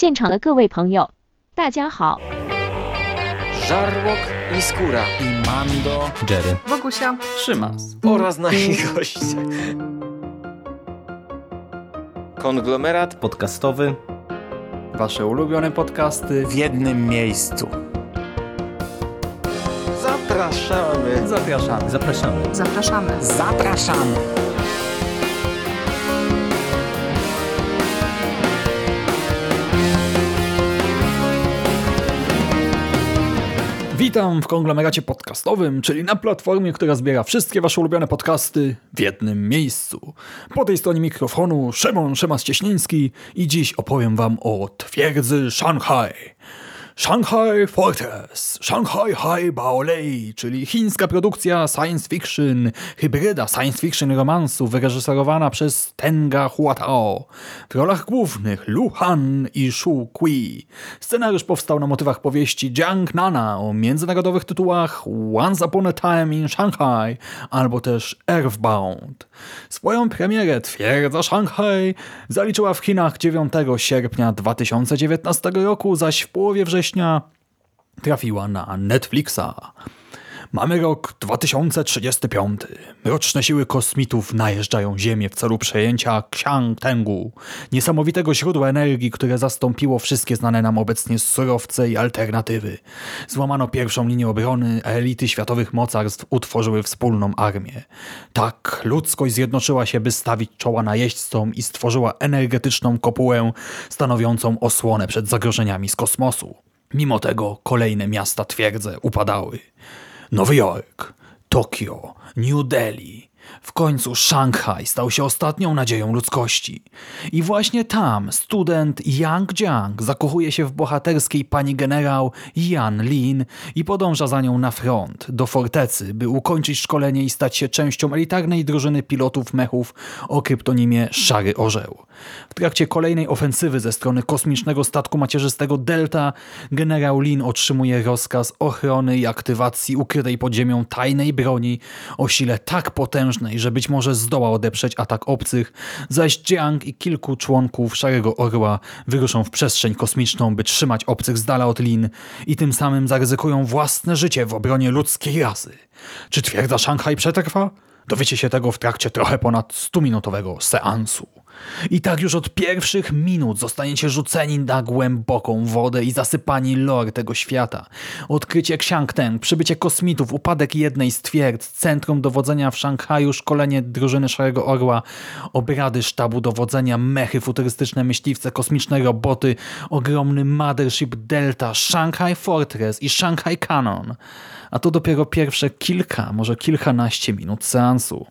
现场的各位朋友，大家好。 Żarłok i Skóra i Mando, Jerry, Wokusia, Szymas. oraz nasi goście. Konglomerat podcastowy. Wasze ulubione podcasty w jednym miejscu. zapraszamy. zapraszamy. Zapraszamy. zapraszamy. Zapraszamy! Witam w konglomeracie podcastowym, czyli na platformie, która zbiera wszystkie wasze ulubione podcasty w jednym miejscu. Po tej stronie mikrofonu Szymon Szymas-Cieśniński i dziś opowiem wam o twierdzy Shanghai. Shanghai Fortress, Shanghai High Baolei, czyli chińska produkcja science fiction, hybryda science fiction romansu wyreżyserowana przez Tenga Huatao. W rolach głównych Lu Han i Shu Kui. Scenariusz powstał na motywach powieści Jiang Nana o międzynarodowych tytułach Once Upon a Time in Shanghai albo też Earthbound. Swoją premierę Twierdza Shanghai zaliczyła w Chinach 9 sierpnia 2019 roku, zaś w połowie września trafiła na Netflixa. Mamy rok 2035. Roczne siły kosmitów najeżdżają Ziemię w celu przejęcia Xiangtengu, niesamowitego źródła energii, które zastąpiło wszystkie znane nam obecnie surowce i alternatywy. Złamano pierwszą linię obrony, elity światowych mocarstw utworzyły wspólną armię. Tak, ludzkość zjednoczyła się, by stawić czoła najeźdźcom i stworzyła energetyczną kopułę stanowiącą osłonę przed zagrożeniami z kosmosu. Mimo tego kolejne miasta twierdze upadały. Nowy Jork, Tokio, New Delhi. W końcu Szanghaj stał się ostatnią nadzieją ludzkości. I właśnie tam student Yang Jiang zakochuje się w bohaterskiej pani generał Yan Lin i podąża za nią na front, do fortecy, by ukończyć szkolenie i stać się częścią elitarnej drużyny pilotów mechów o kryptonimie Szary Orzeł. W trakcie kolejnej ofensywy ze strony kosmicznego statku macierzystego Delta generał Lin otrzymuje rozkaz ochrony i aktywacji ukrytej pod ziemią tajnej broni o sile tak potężnej, że być może zdoła odeprzeć atak obcych, zaś Jiang i kilku członków Szarego Orła wyruszą w przestrzeń kosmiczną, by trzymać obcych z dala od Lin i tym samym zaryzykują własne życie w obronie ludzkiej rasy. Czy twierdza Szanghaj przetrwa? Dowiecie się tego w trakcie trochę ponad 100-minutowego seansu. I tak już od pierwszych minut zostaniecie rzuceni na głęboką wodę i zasypani lore tego świata. Odkrycie Xiangteng, przybycie kosmitów, upadek jednej z twierdz, centrum dowodzenia w Szanghaju, szkolenie drużyny Szarego Orła, obrady sztabu dowodzenia, mechy, futurystyczne myśliwce, kosmiczne roboty, ogromny Mothership Delta, Shanghai Fortress i Shanghai Canon. A to dopiero pierwsze kilka, może kilkanaście minut seansu.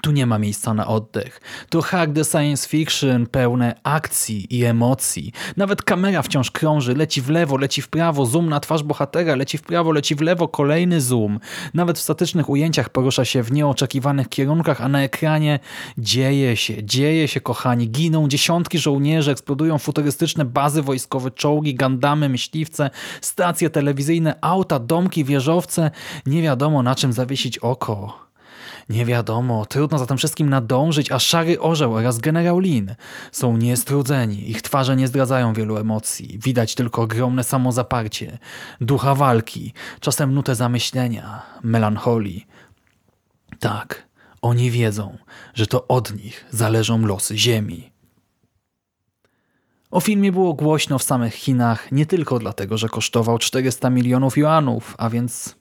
Tu nie ma miejsca na oddech. To hard science fiction pełne akcji i emocji. Nawet kamera wciąż krąży, leci w lewo, leci w prawo, zoom na twarz bohatera, leci w prawo, leci w lewo, kolejny zoom. Nawet w statycznych ujęciach porusza się w nieoczekiwanych kierunkach, a na ekranie dzieje się, dzieje się, kochani. Giną dziesiątki żołnierzy, eksplodują futurystyczne bazy wojskowe, czołgi, gandamy, myśliwce, stacje telewizyjne, auta, domki, wieżowce. Nie wiadomo na czym zawiesić oko. Nie wiadomo, trudno za tym wszystkim nadążyć, a Szary Orzeł oraz generał Lin są niestrudzeni. Ich twarze nie zdradzają wielu emocji. Widać tylko ogromne samozaparcie, ducha walki, czasem nutę zamyślenia, melancholii. Tak, oni wiedzą, że to od nich zależą losy Ziemi. O filmie było głośno w samych Chinach nie tylko dlatego, że kosztował 400 milionów juanów, a więc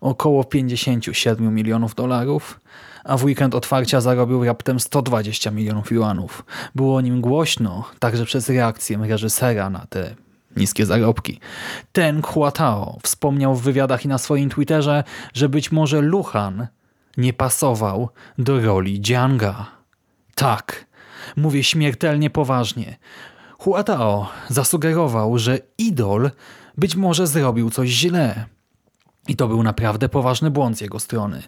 około 57 milionów dolarów, a w weekend otwarcia zarobił raptem 120 milionów juanów. Było o nim głośno, także przez reakcję reżysera na te niskie zarobki. Ten Huatao wspomniał w wywiadach i na swoim Twitterze, że być może Luhan nie pasował do roli Jianga. Tak, mówię śmiertelnie poważnie. Huatao zasugerował, że idol być może zrobił coś źle. I to był naprawdę poważny błąd z jego strony.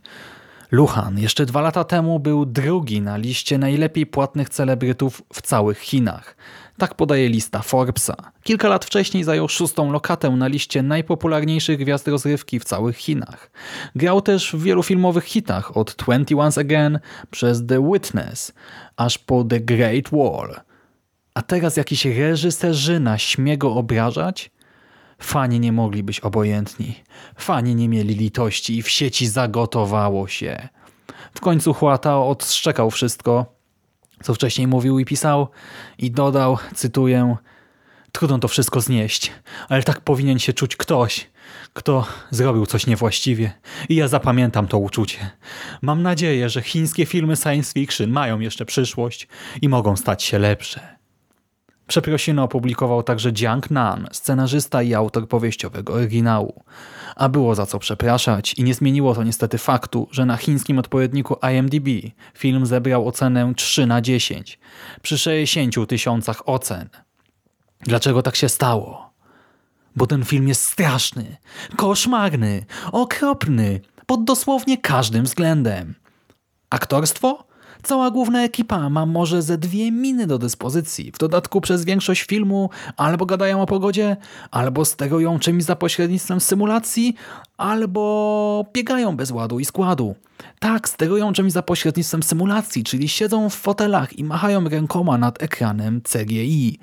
Luhan jeszcze dwa lata temu był drugi na liście najlepiej płatnych celebrytów w całych Chinach. Tak podaje lista Forbesa. Kilka lat wcześniej zajął szóstą lokatę na liście najpopularniejszych gwiazd rozrywki w całych Chinach. Grał też w wielu filmowych hitach od 21 Again przez The Witness, aż po The Great Wall. A teraz jakiś reżyserzyna śmie go obrażać? Fani nie mogli być obojętni. Fani nie mieli litości i w sieci zagotowało się. W końcu Huatao odszczekał wszystko, co wcześniej mówił i pisał i dodał, cytuję, trudno to wszystko znieść, ale tak powinien się czuć ktoś, kto zrobił coś niewłaściwie i ja zapamiętam to uczucie. Mam nadzieję, że chińskie filmy science fiction mają jeszcze przyszłość i mogą stać się lepsze. Przeprosiny opublikował także Jiang Nan, scenarzysta i autor powieściowego oryginału. A było za co przepraszać i nie zmieniło to niestety faktu, że na chińskim odpowiedniku IMDb film zebrał ocenę 3 na 10 przy 60 tysiącach ocen. Dlaczego tak się stało? Bo ten film jest straszny, koszmarny, okropny, pod dosłownie każdym względem. Aktorstwo? Cała główna ekipa ma może ze dwie miny do dyspozycji. W dodatku przez większość filmu albo gadają o pogodzie, albo sterują czymś za pośrednictwem symulacji, albo biegają bez ładu i składu. Tak, sterują czymś za pośrednictwem symulacji, czyli siedzą w fotelach i machają rękoma nad ekranem CGI.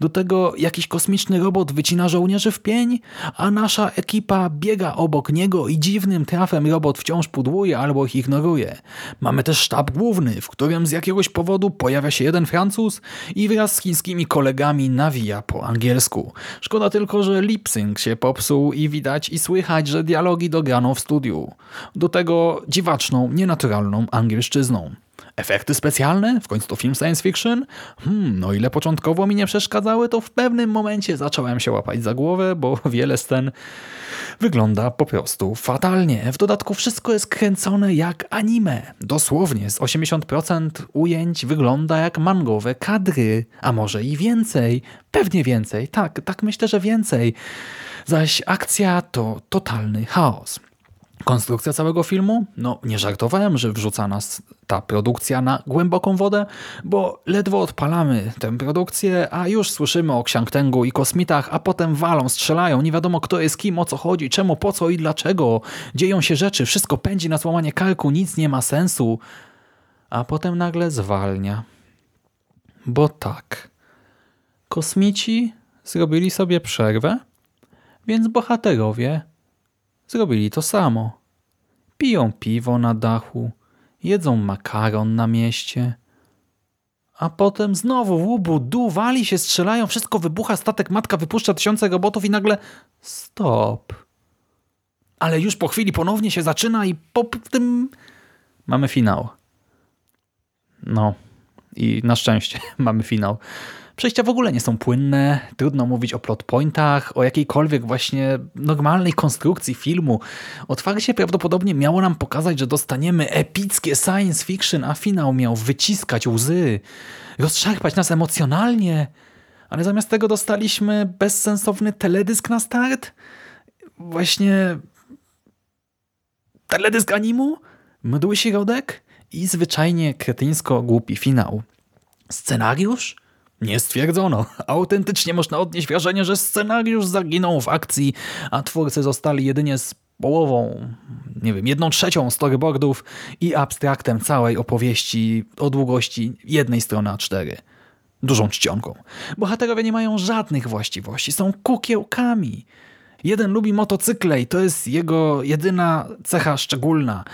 Do tego jakiś kosmiczny robot wycina żołnierzy w pień, a nasza ekipa biega obok niego i dziwnym trafem robot wciąż pudłuje albo ich ignoruje. Mamy też sztab główny, w którym z jakiegoś powodu pojawia się jeden Francuz i wraz z chińskimi kolegami nawija po angielsku. Szkoda tylko, że lip-sync się popsuł i widać i słychać, że dialogi dograno w studiu. Do tego dziwaczną, nienaturalną angielszczyzną. Efekty specjalne? W końcu to film science fiction? Hmm, no ile początkowo mi nie przeszkadzały, to w pewnym momencie zacząłem się łapać za głowę, bo wiele scen wygląda po prostu fatalnie. W dodatku wszystko jest kręcone jak anime. Dosłownie z 80% ujęć wygląda jak mangowe kadry, a może i więcej. Pewnie więcej, tak, tak myślę, że więcej. Zaś akcja to totalny chaos. Konstrukcja całego filmu? No, nie żartowałem, że wrzuca nas ta produkcja na głęboką wodę, bo ledwo odpalamy tę produkcję, a już słyszymy o Ksiangtengu i kosmitach, a potem walą, strzelają, nie wiadomo kto jest kim, o co chodzi, czemu, po co i dlaczego. Dzieją się rzeczy, wszystko pędzi na złamanie karku, nic nie ma sensu. A potem nagle zwalnia. Bo tak. Kosmici zrobili sobie przerwę, więc bohaterowie zrobili to samo. Piją piwo na dachu, jedzą makaron na mieście. A potem znowu łubu, du, wali się, strzelają, wszystko wybucha, statek matka wypuszcza tysiące robotów i nagle stop. Ale już po chwili ponownie się zaczyna i po tym mamy finał. No i na szczęście mamy finał. Przejścia w ogóle nie są płynne, trudno mówić o plot pointach, o jakiejkolwiek właśnie normalnej konstrukcji filmu. Otwarcie prawdopodobnie miało nam pokazać, że dostaniemy epickie science fiction, a finał miał wyciskać łzy, rozszarpać nas emocjonalnie, ale zamiast tego dostaliśmy bezsensowny teledysk na start? Właśnie teledysk animu? Mdły środek? I zwyczajnie kretyńsko głupi finał. Scenariusz? Nie stwierdzono. Autentycznie można odnieść wrażenie, że scenariusz zaginął w akcji, a twórcy zostali jedynie z połową, nie wiem, jedną trzecią storyboardów i abstraktem całej opowieści o długości jednej strony A4. Dużą czcionką. Bohaterowie nie mają żadnych właściwości, są kukiełkami. Jeden lubi motocykle i to jest jego jedyna cecha szczególna.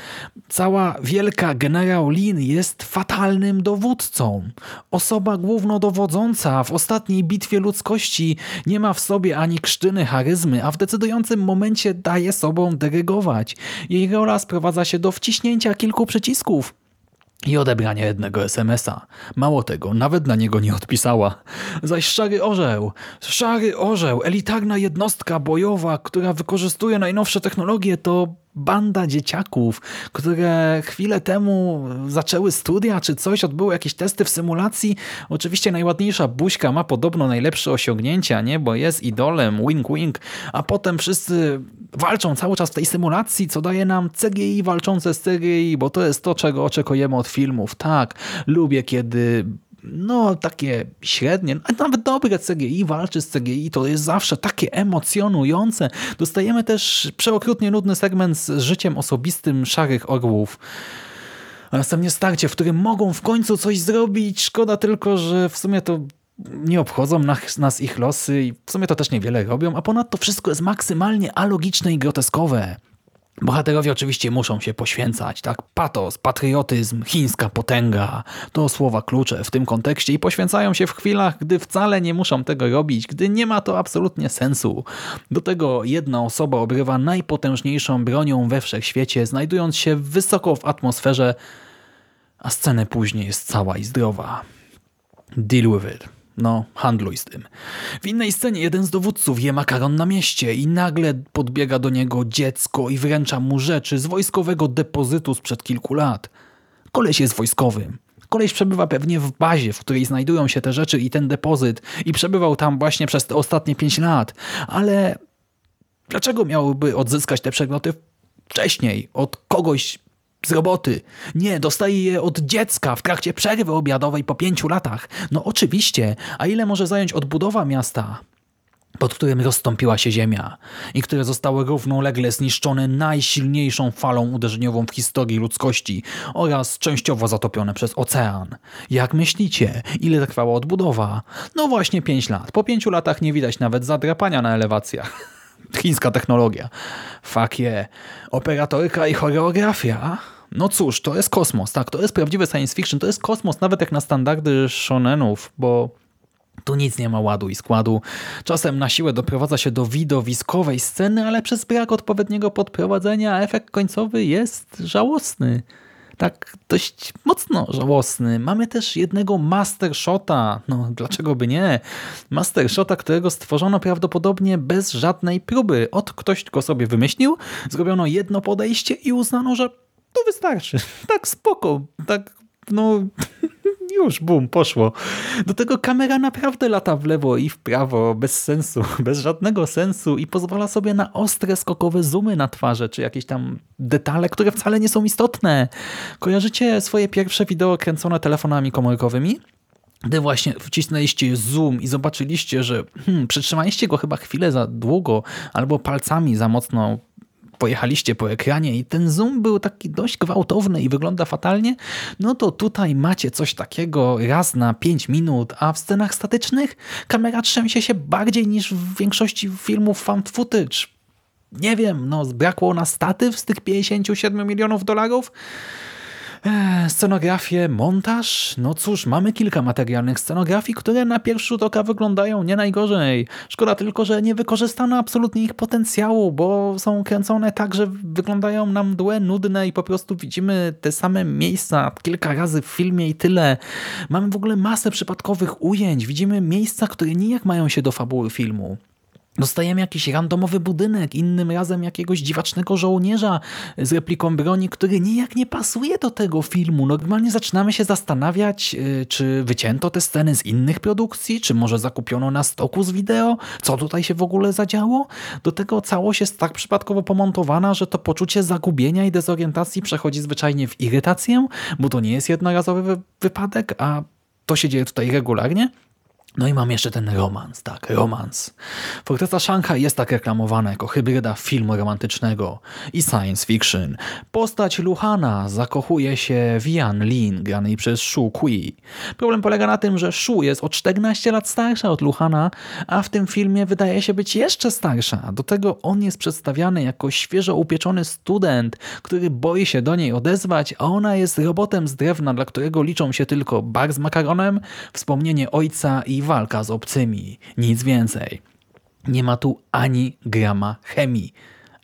Cała wielka generał Lin jest fatalnym dowódcą. Osoba głównodowodząca w ostatniej bitwie ludzkości nie ma w sobie ani krztyny charyzmy, a w decydującym momencie daje sobą dyrygować. Jej rola sprowadza się do wciśnięcia kilku przycisków i odebrania jednego SMS-a. Mało tego, nawet na niego nie odpisała. Zaś Szary Orzeł, Szary Orzeł, elitarna jednostka bojowa, która wykorzystuje najnowsze technologie, to banda dzieciaków, które chwilę temu zaczęły studia czy coś, odbyły jakieś testy w symulacji. Oczywiście najładniejsza buźka ma podobno najlepsze osiągnięcia, nie? bo jest idolem, wink wink, a potem wszyscy walczą cały czas w tej symulacji, co daje nam CGI walczące z CGI, bo to jest to, czego oczekujemy od filmów. Tak, lubię, kiedy no takie średnie, a nawet dobre CGI walczy z CGI, to jest zawsze takie emocjonujące. Dostajemy też przeokrutnie nudny segment z życiem osobistym szarych orłów. A następnie starcie, w którym mogą w końcu coś zrobić. Szkoda tylko, że w sumie to nie obchodzą nas, nas ich losy i w sumie to też niewiele robią, a ponadto wszystko jest maksymalnie alogiczne i groteskowe. Bohaterowie oczywiście muszą się poświęcać, tak? Patos, patriotyzm, chińska potęga to słowa klucze w tym kontekście i poświęcają się w chwilach, gdy wcale nie muszą tego robić, gdy nie ma to absolutnie sensu. Do tego jedna osoba obrywa najpotężniejszą bronią we wszechświecie, znajdując się wysoko w atmosferze, a scenę później jest cała i zdrowa. Deal with it. No, handluj z tym. W innej scenie jeden z dowódców je makaron na mieście i nagle podbiega do niego dziecko i wręcza mu rzeczy z wojskowego depozytu sprzed kilku lat. Koleś jest wojskowym. Koleś przebywa pewnie w bazie, w której znajdują się te rzeczy i ten depozyt i przebywał tam właśnie przez te ostatnie pięć lat. Ale dlaczego miałby odzyskać te przedmioty wcześniej od kogoś z roboty. Nie, dostaje je od dziecka w trakcie przerwy obiadowej po pięciu latach. No oczywiście, a ile może zająć odbudowa miasta? pod którym rozstąpiła się ziemia i które zostały równolegle zniszczone najsilniejszą falą uderzeniową w historii ludzkości oraz częściowo zatopione przez ocean. Jak myślicie, ile trwała odbudowa? No właśnie pięć lat. Po pięciu latach nie widać nawet zadrapania na elewacjach. Chińska technologia. Fuck yeah. Operatorka i choreografia? No cóż, to jest kosmos, tak? To jest prawdziwy science fiction. To jest kosmos nawet jak na standardy shonenów, bo tu nic nie ma ładu i składu. Czasem na siłę doprowadza się do widowiskowej sceny, ale przez brak odpowiedniego podprowadzenia efekt końcowy jest żałosny. Tak dość mocno żałosny. Mamy też jednego Master Shota. No dlaczego by nie? Master Shota, którego stworzono prawdopodobnie bez żadnej próby. Od ktoś go sobie wymyślił, zrobiono jedno podejście i uznano, że to wystarczy. Tak spoko, tak no już, bum, poszło. Do tego kamera naprawdę lata w lewo i w prawo, bez sensu, bez żadnego sensu i pozwala sobie na ostre, skokowe zoomy na twarze, czy jakieś tam detale, które wcale nie są istotne. Kojarzycie swoje pierwsze wideo kręcone telefonami komórkowymi? gdy właśnie wcisnęliście zoom i zobaczyliście, że hmm, przytrzymaliście go chyba chwilę za długo albo palcami za mocno pojechaliście po ekranie i ten zoom był taki dość gwałtowny i wygląda fatalnie, no to tutaj macie coś takiego raz na 5 minut, a w scenach statycznych kamera trzęsie się bardziej niż w większości filmów found footage. Nie wiem, no zbrakło na statyw z tych 57 milionów dolarów? Eee, scenografię, montaż? No cóż, mamy kilka materialnych scenografii, które na pierwszy rzut oka wyglądają nie najgorzej. Szkoda tylko, że nie wykorzystano absolutnie ich potencjału, bo są kręcone tak, że wyglądają nam mdłe, nudne i po prostu widzimy te same miejsca kilka razy w filmie i tyle. Mamy w ogóle masę przypadkowych ujęć. Widzimy miejsca, które nijak mają się do fabuły filmu. Dostajemy jakiś randomowy budynek, innym razem jakiegoś dziwacznego żołnierza z repliką broni, który nijak nie pasuje do tego filmu. Normalnie zaczynamy się zastanawiać, y, czy wycięto te sceny z innych produkcji, czy może zakupiono na stoku z wideo, co tutaj się w ogóle zadziało. Do tego całość jest tak przypadkowo pomontowana, że to poczucie zagubienia i dezorientacji przechodzi zwyczajnie w irytację, bo to nie jest jednorazowy wypadek, a to się dzieje tutaj regularnie. No i mam jeszcze ten romans, tak, romans. Forteza Shanghai jest tak reklamowana jako hybryda filmu romantycznego i science fiction. Postać Luhana zakochuje się w Yan Lin, granej przez Shu Kui. Problem polega na tym, że Shu jest o 14 lat starsza od Luhana, a w tym filmie wydaje się być jeszcze starsza. Do tego on jest przedstawiany jako świeżo upieczony student, który boi się do niej odezwać, a ona jest robotem z drewna, dla którego liczą się tylko bar z makaronem, wspomnienie ojca i walka z obcymi. Nic więcej. Nie ma tu ani grama chemii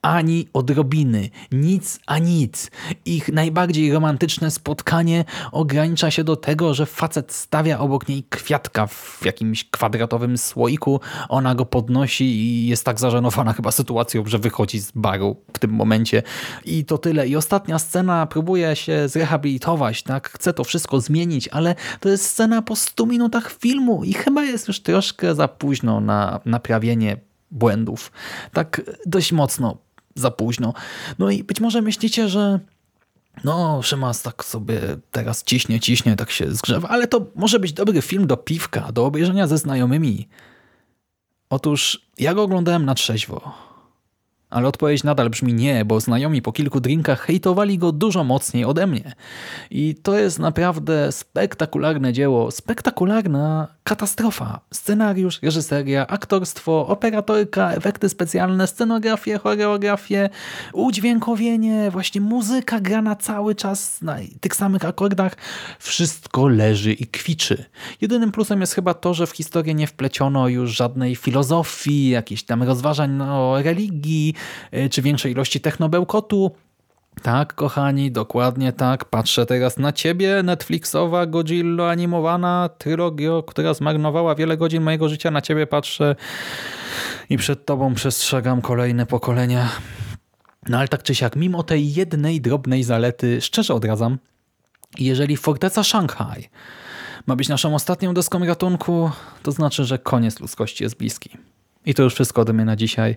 ani odrobiny, nic a nic. Ich najbardziej romantyczne spotkanie ogranicza się do tego, że facet stawia obok niej kwiatka w jakimś kwadratowym słoiku, ona go podnosi i jest tak zażenowana chyba sytuacją, że wychodzi z baru w tym momencie. I to tyle. I ostatnia scena próbuje się zrehabilitować, tak? Chce to wszystko zmienić, ale to jest scena po 100 minutach filmu i chyba jest już troszkę za późno na naprawienie błędów. Tak dość mocno za późno. No i być może myślicie, że no, Szymas tak sobie teraz ciśnie, ciśnie, tak się zgrzewa, ale to może być dobry film do piwka, do obejrzenia ze znajomymi. Otóż ja go oglądałem na trzeźwo. Ale odpowiedź nadal brzmi nie, bo znajomi po kilku drinkach hejtowali go dużo mocniej ode mnie. I to jest naprawdę spektakularne dzieło, spektakularna katastrofa. Scenariusz, reżyseria, aktorstwo, operatorka, efekty specjalne, scenografię, choreografię, udźwiękowienie, właśnie muzyka grana cały czas na tych samych akordach. Wszystko leży i kwiczy. Jedynym plusem jest chyba to, że w historię nie wpleciono już żadnej filozofii, jakichś tam rozważań o religii, czy większej ilości technobełkotu. Tak, kochani, dokładnie tak. Patrzę teraz na ciebie, Netflixowa, Godzilla animowana trylogio, która zmarnowała wiele godzin mojego życia. Na ciebie patrzę i przed tobą przestrzegam kolejne pokolenia. No ale tak czy siak, mimo tej jednej drobnej zalety, szczerze odradzam, jeżeli Forteca Szanghaj ma być naszą ostatnią deską ratunku, to znaczy, że koniec ludzkości jest bliski. I to już wszystko ode mnie na dzisiaj.